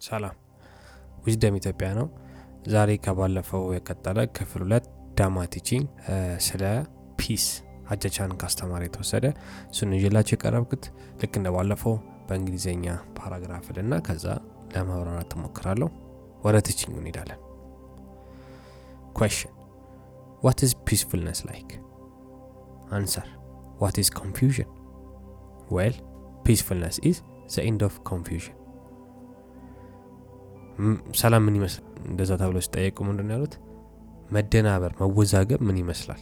ሰላም Wisdom ኢትዮጵያ ነው። ዛሬ ከባለፈው የቀጠለ ክፍል ሁለት Dhamma teaching ስለ peace አጃን ቻ ካስተማሩት የተወሰደ እሱን ይዤላችሁ የቀረብኩት ልክ እንደ ባለፈው በእንግሊዝኛ paragraph ልና ከዛ ለማብራራት ትሞክራለሁ። ወደ teaching እንሄዳለን። question what is peacefulness like answer what is confusion well peacefulness is the end of confusion ሰላም ምን ይመስላል እንደዛ ተብሎ ሲጠየቁ ምንድን ያሉት? መደናበር መወዛገብ ምን ይመስላል?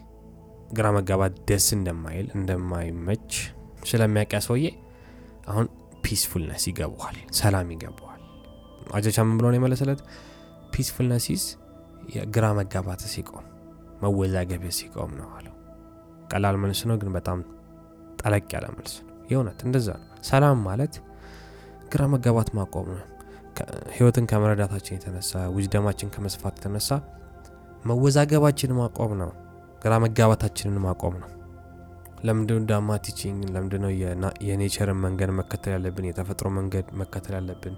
ግራ መጋባት ደስ እንደማይል እንደማይመች ስለሚያውቅ ያ ሰውዬ አሁን peacefulness ይገባዋል ሰላም ይገባዋል። አጃን ቻ ምን ብሎ ነው የመለሰለት። peacefulness is የግራ መጋባት ሲቆም መወዛገብ ሲቆም ነው አለው። ቀላል መልስ ነው ግን በጣም ጠለቅ ያለ መልስ ነው። የእውነት እንደዛ ነው። ሰላም ማለት ግራ መጋባት ማቆም ነው ህይወትን ከመረዳታችን የተነሳ wisdom አችን ከመስፋት የተነሳ መወዛገባችን ማቆም ነው። ግራ መጋባታችንን ማቆም ነው። ለምንድን Dhamma teaching ለምንድ ነው የ nature ን መንገድ መከተል ያለብን የተፈጥሮ መንገድ መከተል ያለብን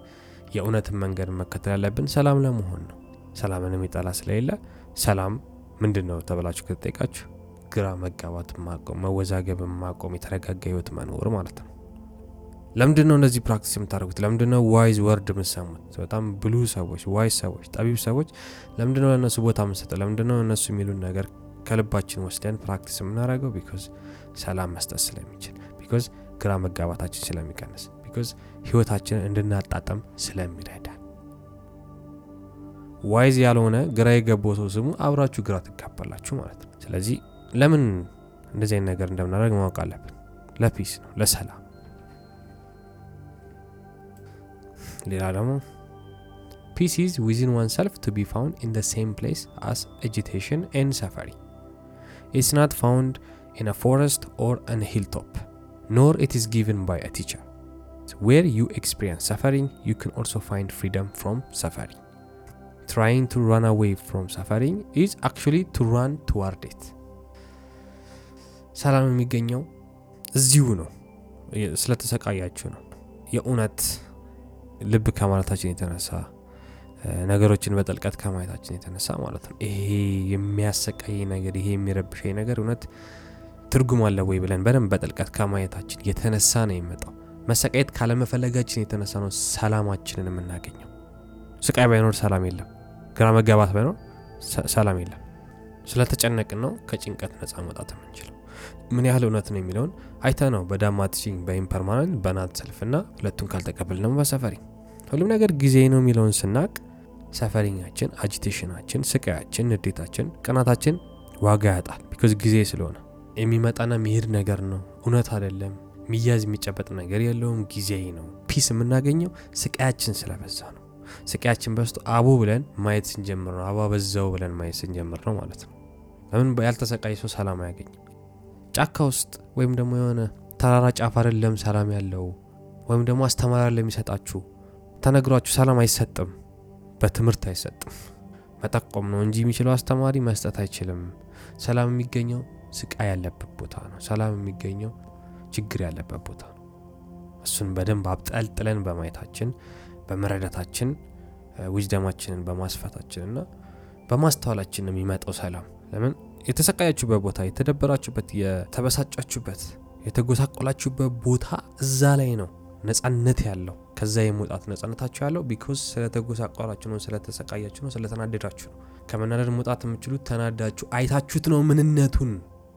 የእውነትን መንገድ መከተል ያለብን ሰላም ለመሆን ነው። ሰላምን የሚጠላ ስለሌለ ሰላም ምንድን ነው ተብላችሁ ከተጠይቃችሁ ግራ መጋባት ማቆም መወዛገብን ማቆም የተረጋጋ ህይወት መኖር ማለት ነው ለምንድን ነው እነዚህ practice የምታደርጉት? ለምንድን ነው wise word የምሰሙት በጣም ብሉ ሰዎች wise ሰዎች ጠቢብ ሰዎች ለምንድን ነው ለእነሱ ቦታ የምንሰጠው? ለምንድን ነው እነሱ የሚሉን ነገር ከልባችን ወስደን practice የምናደርገው? because ሰላም መስጠት ስለሚችል because ግራ መጋባታችን ስለሚቀንስ because ህይወታችንን እንድናጣጥም ስለሚረዳ wise ያልሆነ ግራ የገባው ሰው ስሙ አብራችሁ ግራ ትጋባላችሁ ማለት ነው። ስለዚህ ለምን እንደዚህ አይነት ነገር እንደምናደርግ ማወቅ አለብን። ለ peace ነው ለሰላም ሌላ ደግሞ ፒስ ኢዝ ዊዝን ዋን ሰልፍ ቱ ቢ ፋውንድ ኢን ደ ሴም ፕሌስ አስ አጂቴሽን ኤንድ ሰፈሪ ኢትስ ናት ፋውንድ ኢን አ ፎረስት ኦር አን ሂል ቶፕ ኖር ኢት ኢዝ ጊቨን ባይ አ ቲቸር ዌር ዩ ኤክስፒሪየንስ ሰፈሪንግ ዩ ካን ኦልሶ ፋይንድ ፍሪደም ፍሮም ሰፈሪንግ trying to run away from suffering is actually to run toward it ሰላም የሚገኘው እዚሁ ነው ስለተሰቃያችሁ ነው የእውነት ልብ ከማለታችን የተነሳ ነገሮችን በጥልቀት ከማየታችን የተነሳ ማለት ነው። ይሄ የሚያሰቃይ ነገር ይሄ የሚረብሸኝ ነገር እውነት ትርጉም አለ ወይ ብለን በደንብ በጥልቀት ከማየታችን የተነሳ ነው የሚመጣው መሰቃየት ካለመፈለጋችን የተነሳ ነው ሰላማችንን የምናገኘው። ስቃይ ባይኖር ሰላም የለም። ግራ መጋባት ባይኖር ሰላም የለም። ስለተጨነቅን ነው ከጭንቀት ነፃ መውጣት የምንችለው ምን ያህል እውነት ነው የሚለውን አይተ ነው በዳማቲሲንግ በኢምፐርማነንት በናት ሰልፍና ሁለቱን ካልተቀበል ደግሞ በ suffering ሁሉም ነገር ጊዜ ነው የሚለውን ስናቅ suffering ኣችን agitation ኣችን ስቃያችን ንዴታችን ቅናታችን ዋጋ ያጣል። because ጊዜ ስለሆነ የሚመጣና የሚሄድ ነገር ነው። እውነት አይደለም። ሚያዝ የሚጨበጥ ነገር የለውም። ጊዜ ነው። peace የምናገኘው ስቃያችን ስለበዛ ነው። ስቃያችን በዝቶ አቦ ብለን ማየት ስንጀምር ነው። አቦ በዛው ብለን ማየት ስንጀምር ነው ማለት ነው። ለምን ያልተሰቃይ ሰው ሰላም አያገኝም ጫካ ውስጥ ወይም ደግሞ የሆነ ተራራ ጫፍ አይደለም ሰላም ያለው ወይም ደግሞ አስተማሪ ለሚሰጣችሁ ተነግሯችሁ ሰላም አይሰጥም በትምህርት አይሰጥም። መጠቆም ነው እንጂ የሚችለው አስተማሪ መስጠት አይችልም። ሰላም የሚገኘው ስቃይ ያለበት ቦታ ነው። ሰላም የሚገኘው ችግር ያለበት ቦታ ነው። እሱን በደንብ አብጠልጥለን በማየታችን በመረዳታችን ዊዝደማችንን በማስፋታችን እና በማስተዋላችን ነው የሚመጣው ሰላም። ለምን የተሰቃያችሁበት ቦታ የተደበራችሁበት የተበሳጫችሁበት የተጎሳቆላችሁበት ቦታ እዛ ላይ ነው ነጻነት ያለው። ከዛ የመውጣት ነጻነታችሁ ያለው because ስለተጎሳቆላችሁ ነው ስለተሰቃያችሁ ነው ስለተናደዳችሁ ነው። ከመናደድ መውጣት የምችሉት ተናዳችሁ አይታችሁት ነው ምንነቱን።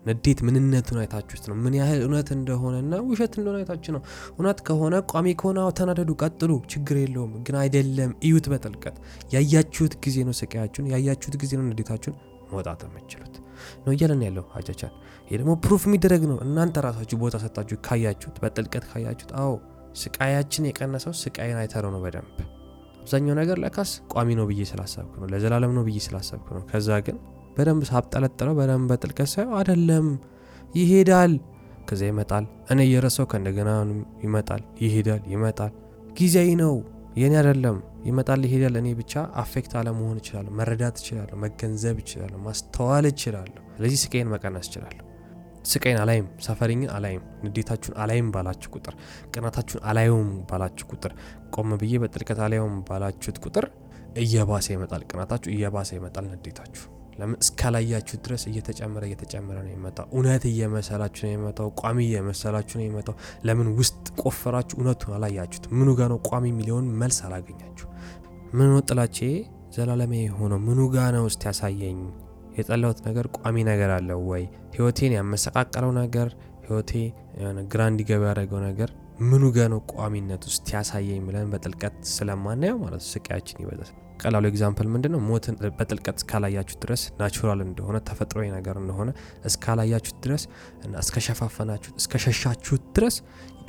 ንዴት ምንነቱን አይታችሁት ነው። ምን ያህል እውነት እንደሆነና ውሸት እንደሆነ አይታችሁ ነው። እውነት ከሆነ ቋሚ ከሆነ ተናደዱ ቀጥሉ ችግር የለውም። ግን አይደለም እዩት በጥልቀት። ያያችሁት ጊዜ ነው ስቃያችሁን ያያችሁት ጊዜ ነው ንዴታችሁን መውጣት የምችሉት ነው እያለን ያለው አጃን ቻ ይህ ደግሞ ፕሩፍ የሚደረግ ነው። እናንተ ራሳችሁ ቦታ ሰጣችሁ ካያችሁት በጥልቀት ካያችሁት አዎ ስቃያችን የቀነሰው ስቃይን አይተረው ነው በደንብ። አብዛኛው ነገር ለካስ ቋሚ ነው ብዬ ስላሰብኩ ነው ለዘላለም ነው ብዬ ስላሰብኩ ነው። ከዛ ግን በደንብ ሳብጠለጥለው በደንብ በጥልቀት ሳየው አደለም ይሄዳል ከዛ ይመጣል። እኔ እየረሰው ከእንደገና ይመጣል ይሄዳል ይመጣል። ጊዜያዊ ነው የኔ አደለም ይመጣል ይሄዳል እኔ ብቻ አፌክት አለመሆን እችላለሁ መረዳት እችላለሁ መገንዘብ እችላለሁ ማስተዋል እችላለሁ ስለዚህ ስቃይን መቀነስ እችላለሁ ስቃይን አላይም፣ ሰፈሪኝን አላይም፣ ንዴታችሁን አላይም ባላችሁ ቁጥር፣ ቅናታችሁን አላየውም ባላችሁ ቁጥር፣ ቆም ብዬ በጥልቀት አላየውም ባላችሁት ቁጥር እየባሰ ይመጣል። ቅናታችሁ እየባሰ ይመጣል። ንዴታችሁ ለምን እስካላያችሁ ድረስ እየተጨመረ እየተጨመረ ነው የሚመጣው። እውነት እየመሰላችሁ ነው የሚመጣው። ቋሚ እየመሰላችሁ ነው የሚመጣው። ለምን ውስጥ ቆፈራችሁ እውነቱን አላያችሁት። ምኑ ጋ ነው ቋሚ የሚለውን መልስ አላገኛችሁ። ምን ጥላቼ ዘላለሜ የሆነው ምኑ ጋ ነው ውስጥ ያሳየኝ የጠላሁት ነገር ቋሚ ነገር አለው ወይ? ህይወቴን ያመሰቃቀለው ነገር ህይወቴ ግራ እንዲገባ ያደረገው ነገር ምኑ ጋ ነው ቋሚነት ውስጥ ያሳየኝ ብለን በጥልቀት ስለማናየው ማለት ስቃያችን ይበዛል። ቀላሉ example ምንድን ነው? ሞትን በጥልቀት እስካላያችሁት ድረስ natural እንደሆነ ተፈጥሯዊ ነገር እንደሆነ እስካላያችሁት ድረስ እና እስከሸፋፈናችሁት እስከሸሻችሁት ድረስ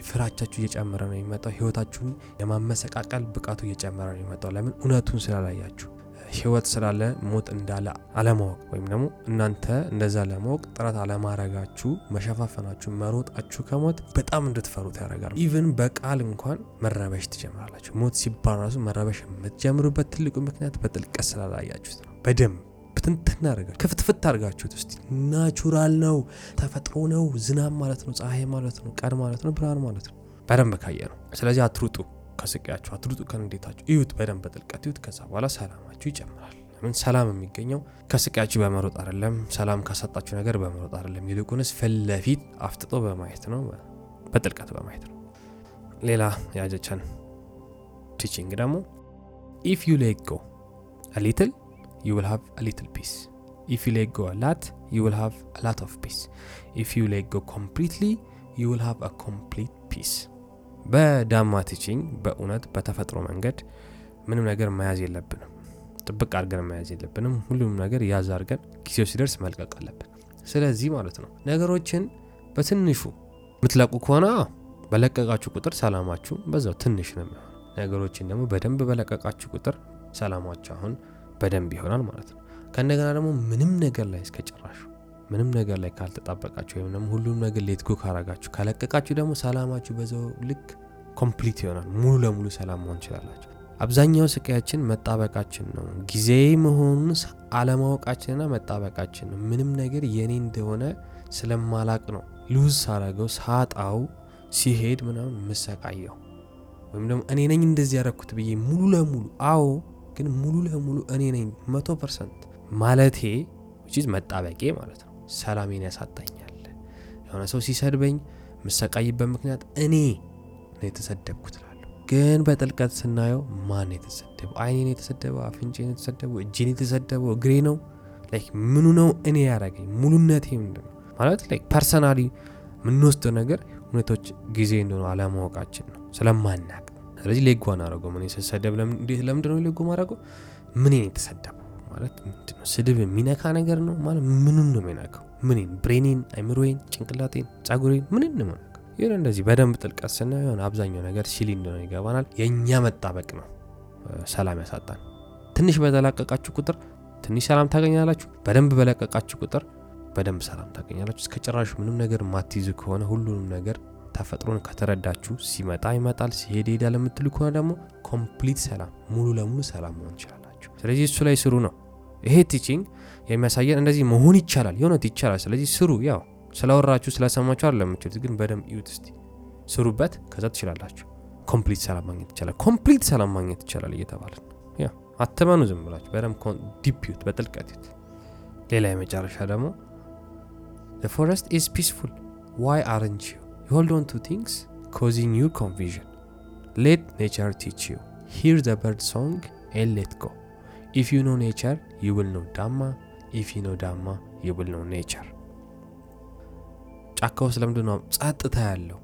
ፍራቻችሁ እየጨመረ ነው የሚመጣው። ህይወታችሁን የማመሰቃቀል ብቃቱ እየጨመረ ነው የሚመጣው። ለምን? እውነቱን ስላላያችሁ ህይወት ስላለ ሞት እንዳለ አለማወቅ ወይም ደግሞ እናንተ እንደዛ ለማወቅ ጥረት አለማድረጋችሁ መሸፋፈናችሁ መሮጣችሁ ከሞት በጣም እንድትፈሩት ያደርጋል። even በቃል እንኳን መረበሽ ትጀምራላችሁ። ሞት ሲባል ራሱ መረበሽ የምትጀምሩበት ትልቁ ምክንያት በጥልቀት ስላላያችሁት ነው። በደንብ ብትንትን አድርጋችሁ ክፍትፍት አድርጋችሁት ውስጥ natural ነው፣ ተፈጥሮ ነው፣ ዝናብ ማለት ነው፣ ፀሐይ ማለት ነው፣ ቀን ማለት ነው፣ ብርሃን ማለት ነው። በደንብ ካየ ነው። ስለዚህ አትሩጡ ከስቃያችሁ አትሩጡ፣ ከንዴታችሁ እዩት፣ በደንብ በጥልቀት እዩት። ከዛ በኋላ ሰላማችሁ ይጨምራል። ለምን ሰላም የሚገኘው ከስቃያችሁ በመሮጥ አይደለም፣ ሰላም ካሰጣችሁ ነገር በመሮጥ አይደለም። ይልቁንስ ፊት ለፊት አፍጥጦ በማየት ነው፣ በጥልቀት በማየት ነው። ሌላ የአጃን ቻ teaching ደግሞ if you let go little you will have little peace if you let go lot you will have lot of peace if you let go completely you will have complete peace በዳማ teaching በእውነት በተፈጥሮ መንገድ ምንም ነገር መያዝ የለብንም። ጥብቅ አድርገን መያዝ የለብንም። ሁሉም ነገር ያዝ አድርገን ጊዜው ሲደርስ መልቀቅ አለብን። ስለዚህ ማለት ነው ነገሮችን በትንሹ የምትለቁ ከሆነ በለቀቃችሁ ቁጥር ሰላማችሁ በዛው ትንሽ ነው የሚሆነው። ነገሮችን ደግሞ በደንብ በለቀቃችሁ ቁጥር ሰላማችሁ አሁን በደንብ ይሆናል ማለት ነው። ከእንደገና ደግሞ ምንም ነገር ላይ እስከ ጭራሹ ምንም ነገር ላይ ካልተጣበቃችሁ ወይም ደግሞ ሁሉም ነገር let go ካረጋችሁ ከለቀቃችሁ ደግሞ ሰላማችሁ በዛው ልክ complete ይሆናል። ሙሉ ለሙሉ ሰላም መሆን ትችላላችሁ። አብዛኛው ስቃያችን መጣበቃችን ነው። ጊዜ መሆኑን አለማወቃችንና መጣበቃችን ነው። ምንም ነገር የኔ እንደሆነ ስለማላውቅ ነው lose ሳረገው ሳጣው ሲሄድ ምናምን የምሰቃየው ወይም ደግሞ እኔ ነኝ እንደዚህ ያረኩት ብዬ ሙሉ ለሙሉ አዎ፣ ግን ሙሉ ለሙሉ እኔ ነኝ መቶ percent ማለቴ መጣበቄ ማለት ነው። ሰላሜን ያሳጣኛል። የሆነ ሰው ሲሰድበኝ የምሰቃይበት ምክንያት እኔ ነው የተሰደብኩት እላለሁ። ግን በጥልቀት ስናየው ማን የተሰደበው? አይኔ የተሰደበው? አፍንጬ የተሰደበው? እጄን የተሰደበው? እግሬ ነው? like ምኑ ነው እኔ ያደረገኝ? ሙሉነቴ ምንድን ነው ማለት like personally የምንወስደው ነገር ሁኔቶች ጊዜ እንደሆነ አለማወቃችን ነው ስለማናቅ። ስለዚህ ሌጎ አናረገው። ምን ስሰደብ ለምንድን ነው ሌጎ ማድረገው? ምን የተሰደበው ማለት ምንድነው? ስድብ የሚነካ ነገር ነው ማለት ምኑን ነው የሚነካው? ምንን? ብሬኔን፣ አይምሮዬን፣ ጭንቅላቴን፣ ጸጉሬን ምንን ነው የሚነካው? ይሁን እንደዚህ በደንብ ጥልቀት ስናየው የሆነ አብዛኛው ነገር ሲሊ እንደሆነ ይገባናል። የእኛ መጣበቅ ነው ሰላም ያሳጣን። ትንሽ በተላቀቃችሁ ቁጥር ትንሽ ሰላም ታገኛላችሁ። በደንብ በለቀቃችሁ ቁጥር በደንብ ሰላም ታገኛላችሁ። እስከ ጭራሹ ምንም ነገር ማትይዙ ከሆነ ሁሉንም ነገር ተፈጥሮን ከተረዳችሁ ሲመጣ ይመጣል፣ ሲሄድ ይሄዳል የምትሉ ከሆነ ደግሞ complete ሰላም ሙሉ ለሙሉ ሰላም መሆን ይችላላችሁ። ስለዚህ እሱ ላይ ስሩ ነው ይሄ teaching የሚያሳየን እንደዚህ መሆን ይቻላል፣ የእውነት ይቻላል። ስለዚህ ስሩ። ያው ስለወራችሁ ስለሰማችሁ አለ የምችሉት ግን በደንብ እዩት እስቲ ስሩበት። ከዛ ትችላላችሁ። complete ሰላም ማግኘት ይቻላል፣ complete ሰላም ማግኘት ይቻላል እየተባለ ያ አትመኑ፣ ዝም ብላችሁ በደንብ deep በጥልቀት እዩት። ሌላ የመጨረሻ ደግሞ is peaceful why aren't you you hold on to things causing you confusion let nature teach you hear the bird song and let go if you know nature you will dhamma if you know dhamma you will know ጫካ ውስጥ ለምንድን ነው? ጸጥታ ያለው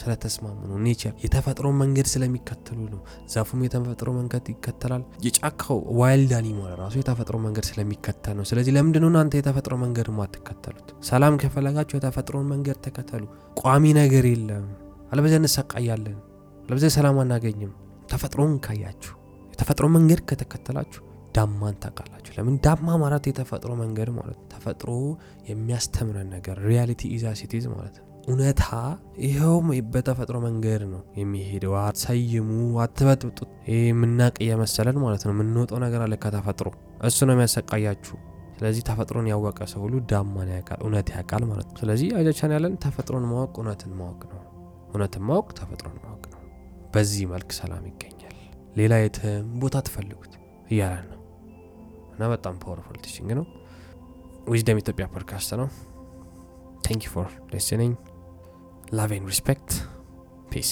ስለተስማሙ ነው። nature የተፈጥሮ መንገድ ስለሚከተሉ ነው። ዛፉም የተፈጥሮ መንገድ ይከተላል። የጫካው wild animal ራሱ የተፈጥሮ መንገድ ስለሚከተል ነው። ስለዚህ ለምንድን ነው እናንተ የተፈጥሮ መንገድ ማትከተሉት ሰላም ከፈለጋችሁ የተፈጥሮን መንገድ ተከተሉ። ቋሚ ነገር የለም። አለበዚያ እንሰቃያለን። አለበዚያ ሰላም አናገኝም። ተፈጥሮን ካያችሁ የተፈጥሮ መንገድ ከተከተላችሁ ዳማን ታውቃላችሁ? ለምን ዳማ ማለት የተፈጥሮ መንገድ ማለት ተፈጥሮ የሚያስተምረን ነገር reality as it is ማለት ነው። እውነታ ይኸውም በተፈጥሮ መንገድ ነው የሚሄደው። አትሰይሙ፣ አትበጥብጡት። ይህ የምናቅ እየመሰለን ማለት ነው። የምንወጣው ነገር አለ ከተፈጥሮ፣ እሱ ነው የሚያሰቃያችሁ። ስለዚህ ተፈጥሮን ያወቀ ሰው ሁሉ ዳማን ያውቃል፣ እውነት ያውቃል ማለት ነው። ስለዚህ አጃን ቻ ያለን ተፈጥሮን ማወቅ እውነትን ማወቅ ነው፣ እውነትን ማወቅ ተፈጥሮን ማወቅ ነው። በዚህ መልክ ሰላም ይገኛል። ሌላ የትም ቦታ አትፈልጉት እያለን ነው። እና በጣም powerful teaching ነው Wisdom ኢትዮጵያ ፖድካስት ነው thank you for listening love respect peace